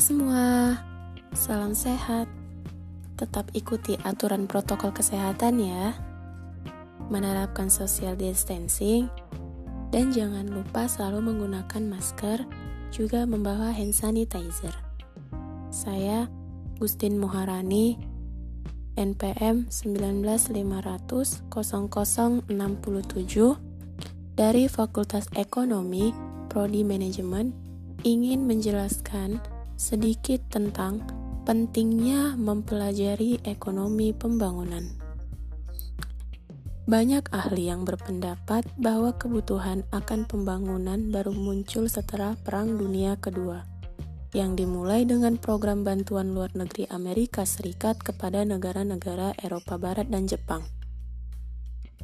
semua, salam sehat. Tetap ikuti aturan protokol kesehatan ya. Menerapkan social distancing dan jangan lupa selalu menggunakan masker, juga membawa hand sanitizer. Saya Gustin Muharani, NPM 19500 dari Fakultas Ekonomi Prodi Manajemen ingin menjelaskan sedikit tentang pentingnya mempelajari ekonomi pembangunan. Banyak ahli yang berpendapat bahwa kebutuhan akan pembangunan baru muncul setelah Perang Dunia Kedua, yang dimulai dengan program bantuan luar negeri Amerika Serikat kepada negara-negara Eropa Barat dan Jepang.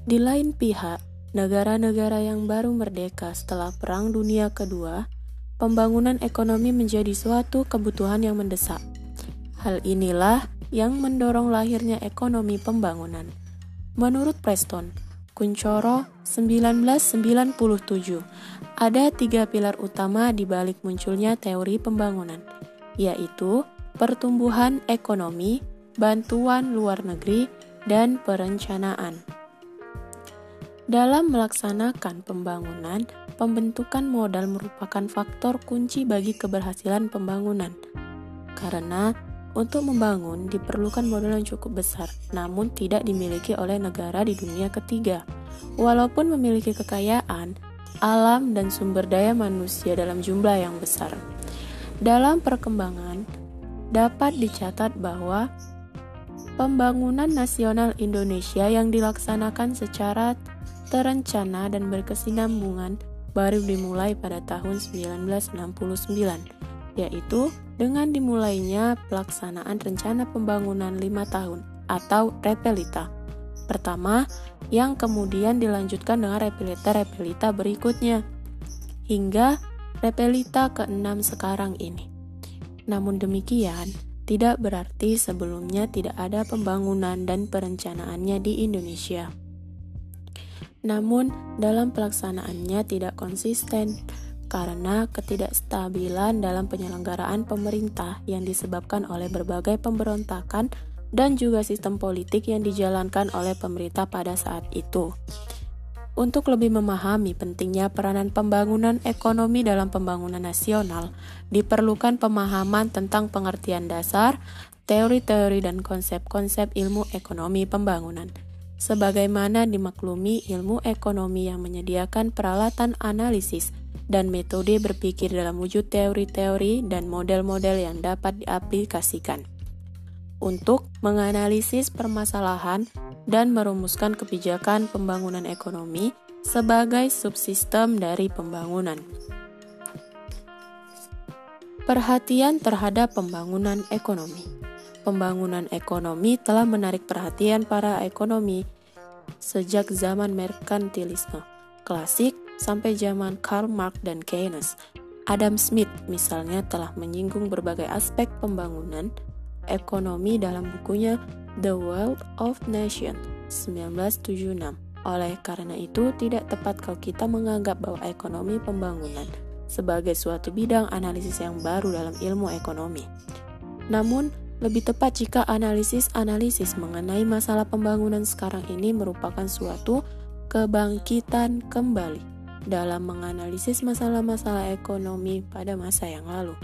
Di lain pihak, negara-negara yang baru merdeka setelah Perang Dunia Kedua pembangunan ekonomi menjadi suatu kebutuhan yang mendesak. Hal inilah yang mendorong lahirnya ekonomi pembangunan. Menurut Preston, Kuncoro 1997, ada tiga pilar utama di balik munculnya teori pembangunan, yaitu pertumbuhan ekonomi, bantuan luar negeri, dan perencanaan. Dalam melaksanakan pembangunan, pembentukan modal merupakan faktor kunci bagi keberhasilan pembangunan. Karena untuk membangun diperlukan modal yang cukup besar, namun tidak dimiliki oleh negara di dunia ketiga. Walaupun memiliki kekayaan, alam dan sumber daya manusia dalam jumlah yang besar. Dalam perkembangan, dapat dicatat bahwa pembangunan nasional Indonesia yang dilaksanakan secara terencana dan berkesinambungan baru dimulai pada tahun 1969, yaitu dengan dimulainya pelaksanaan rencana pembangunan lima tahun atau repelita. Pertama, yang kemudian dilanjutkan dengan repelita-repelita berikutnya, hingga repelita ke-6 sekarang ini. Namun demikian, tidak berarti sebelumnya tidak ada pembangunan dan perencanaannya di Indonesia namun dalam pelaksanaannya tidak konsisten karena ketidakstabilan dalam penyelenggaraan pemerintah yang disebabkan oleh berbagai pemberontakan dan juga sistem politik yang dijalankan oleh pemerintah pada saat itu. Untuk lebih memahami pentingnya peranan pembangunan ekonomi dalam pembangunan nasional, diperlukan pemahaman tentang pengertian dasar, teori-teori, dan konsep-konsep ilmu ekonomi pembangunan sebagaimana dimaklumi ilmu ekonomi yang menyediakan peralatan analisis dan metode berpikir dalam wujud teori-teori dan model-model yang dapat diaplikasikan untuk menganalisis permasalahan dan merumuskan kebijakan pembangunan ekonomi sebagai subsistem dari pembangunan. Perhatian terhadap pembangunan ekonomi pembangunan ekonomi telah menarik perhatian para ekonomi sejak zaman merkantilisme klasik sampai zaman Karl Marx dan Keynes. Adam Smith misalnya telah menyinggung berbagai aspek pembangunan ekonomi dalam bukunya The Wealth of Nations 1976. Oleh karena itu, tidak tepat kalau kita menganggap bahwa ekonomi pembangunan sebagai suatu bidang analisis yang baru dalam ilmu ekonomi. Namun, lebih tepat jika analisis-analisis mengenai masalah pembangunan sekarang ini merupakan suatu kebangkitan kembali dalam menganalisis masalah-masalah ekonomi pada masa yang lalu.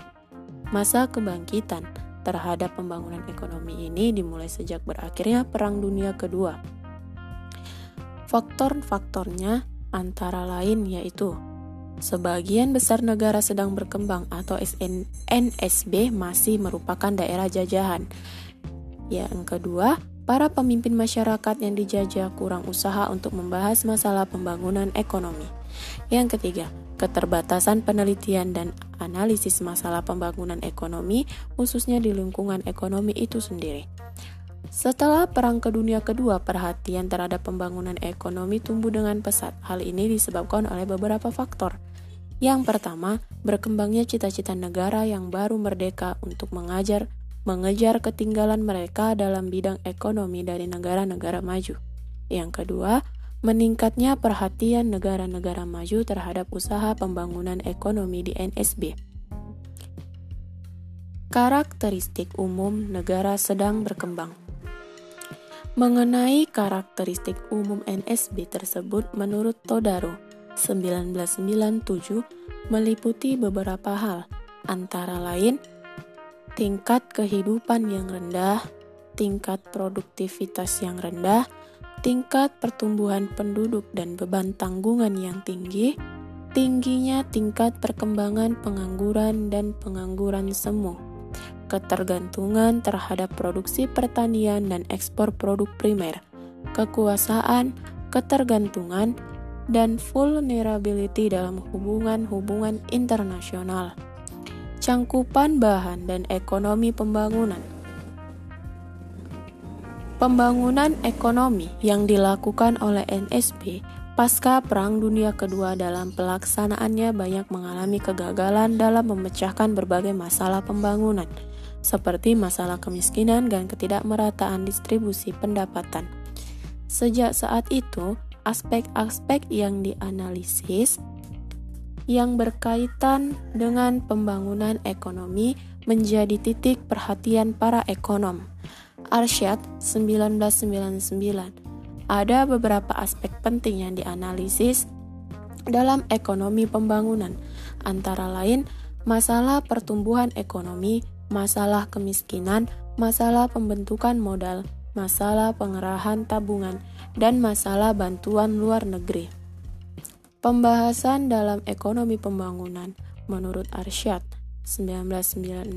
Masa kebangkitan terhadap pembangunan ekonomi ini dimulai sejak berakhirnya Perang Dunia Kedua. Faktor-faktornya antara lain yaitu Sebagian besar negara sedang berkembang atau NSB masih merupakan daerah jajahan. Yang kedua, para pemimpin masyarakat yang dijajah kurang usaha untuk membahas masalah pembangunan ekonomi. Yang ketiga, keterbatasan penelitian dan analisis masalah pembangunan ekonomi, khususnya di lingkungan ekonomi itu sendiri. Setelah Perang Kedunia Kedua, perhatian terhadap pembangunan ekonomi tumbuh dengan pesat. Hal ini disebabkan oleh beberapa faktor. Yang pertama, berkembangnya cita-cita negara yang baru merdeka untuk mengajar, mengejar ketinggalan mereka dalam bidang ekonomi dari negara-negara maju. Yang kedua, meningkatnya perhatian negara-negara maju terhadap usaha pembangunan ekonomi di NSB. Karakteristik umum negara sedang berkembang. Mengenai karakteristik umum NSB tersebut menurut Todaro 1997 meliputi beberapa hal, antara lain tingkat kehidupan yang rendah, tingkat produktivitas yang rendah, tingkat pertumbuhan penduduk dan beban tanggungan yang tinggi, tingginya tingkat perkembangan pengangguran dan pengangguran semu ketergantungan terhadap produksi pertanian dan ekspor produk primer, kekuasaan, ketergantungan, dan vulnerability dalam hubungan-hubungan internasional. Cangkupan bahan dan ekonomi pembangunan. Pembangunan ekonomi yang dilakukan oleh NSB pasca Perang Dunia Kedua dalam pelaksanaannya banyak mengalami kegagalan dalam memecahkan berbagai masalah pembangunan seperti masalah kemiskinan dan ketidakmerataan distribusi pendapatan. Sejak saat itu, aspek-aspek yang dianalisis yang berkaitan dengan pembangunan ekonomi menjadi titik perhatian para ekonom. Arsyad 1999 Ada beberapa aspek penting yang dianalisis dalam ekonomi pembangunan, antara lain masalah pertumbuhan ekonomi, masalah kemiskinan, masalah pembentukan modal, masalah pengerahan tabungan, dan masalah bantuan luar negeri. Pembahasan dalam ekonomi pembangunan menurut Arsyad 1996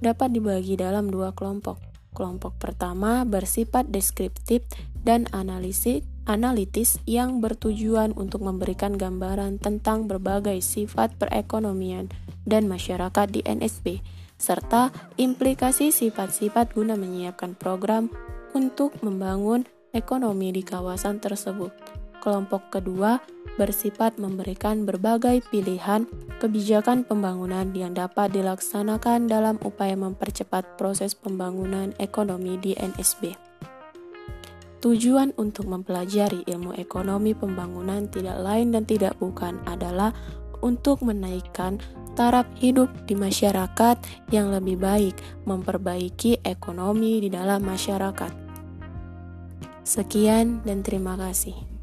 dapat dibagi dalam dua kelompok. Kelompok pertama bersifat deskriptif dan analisis analitis yang bertujuan untuk memberikan gambaran tentang berbagai sifat perekonomian dan masyarakat di NSB serta implikasi sifat-sifat guna menyiapkan program untuk membangun ekonomi di kawasan tersebut. Kelompok kedua bersifat memberikan berbagai pilihan kebijakan pembangunan yang dapat dilaksanakan dalam upaya mempercepat proses pembangunan ekonomi di NSB. Tujuan untuk mempelajari ilmu ekonomi pembangunan tidak lain dan tidak bukan adalah untuk menaikkan taraf hidup di masyarakat yang lebih baik, memperbaiki ekonomi di dalam masyarakat. Sekian dan terima kasih.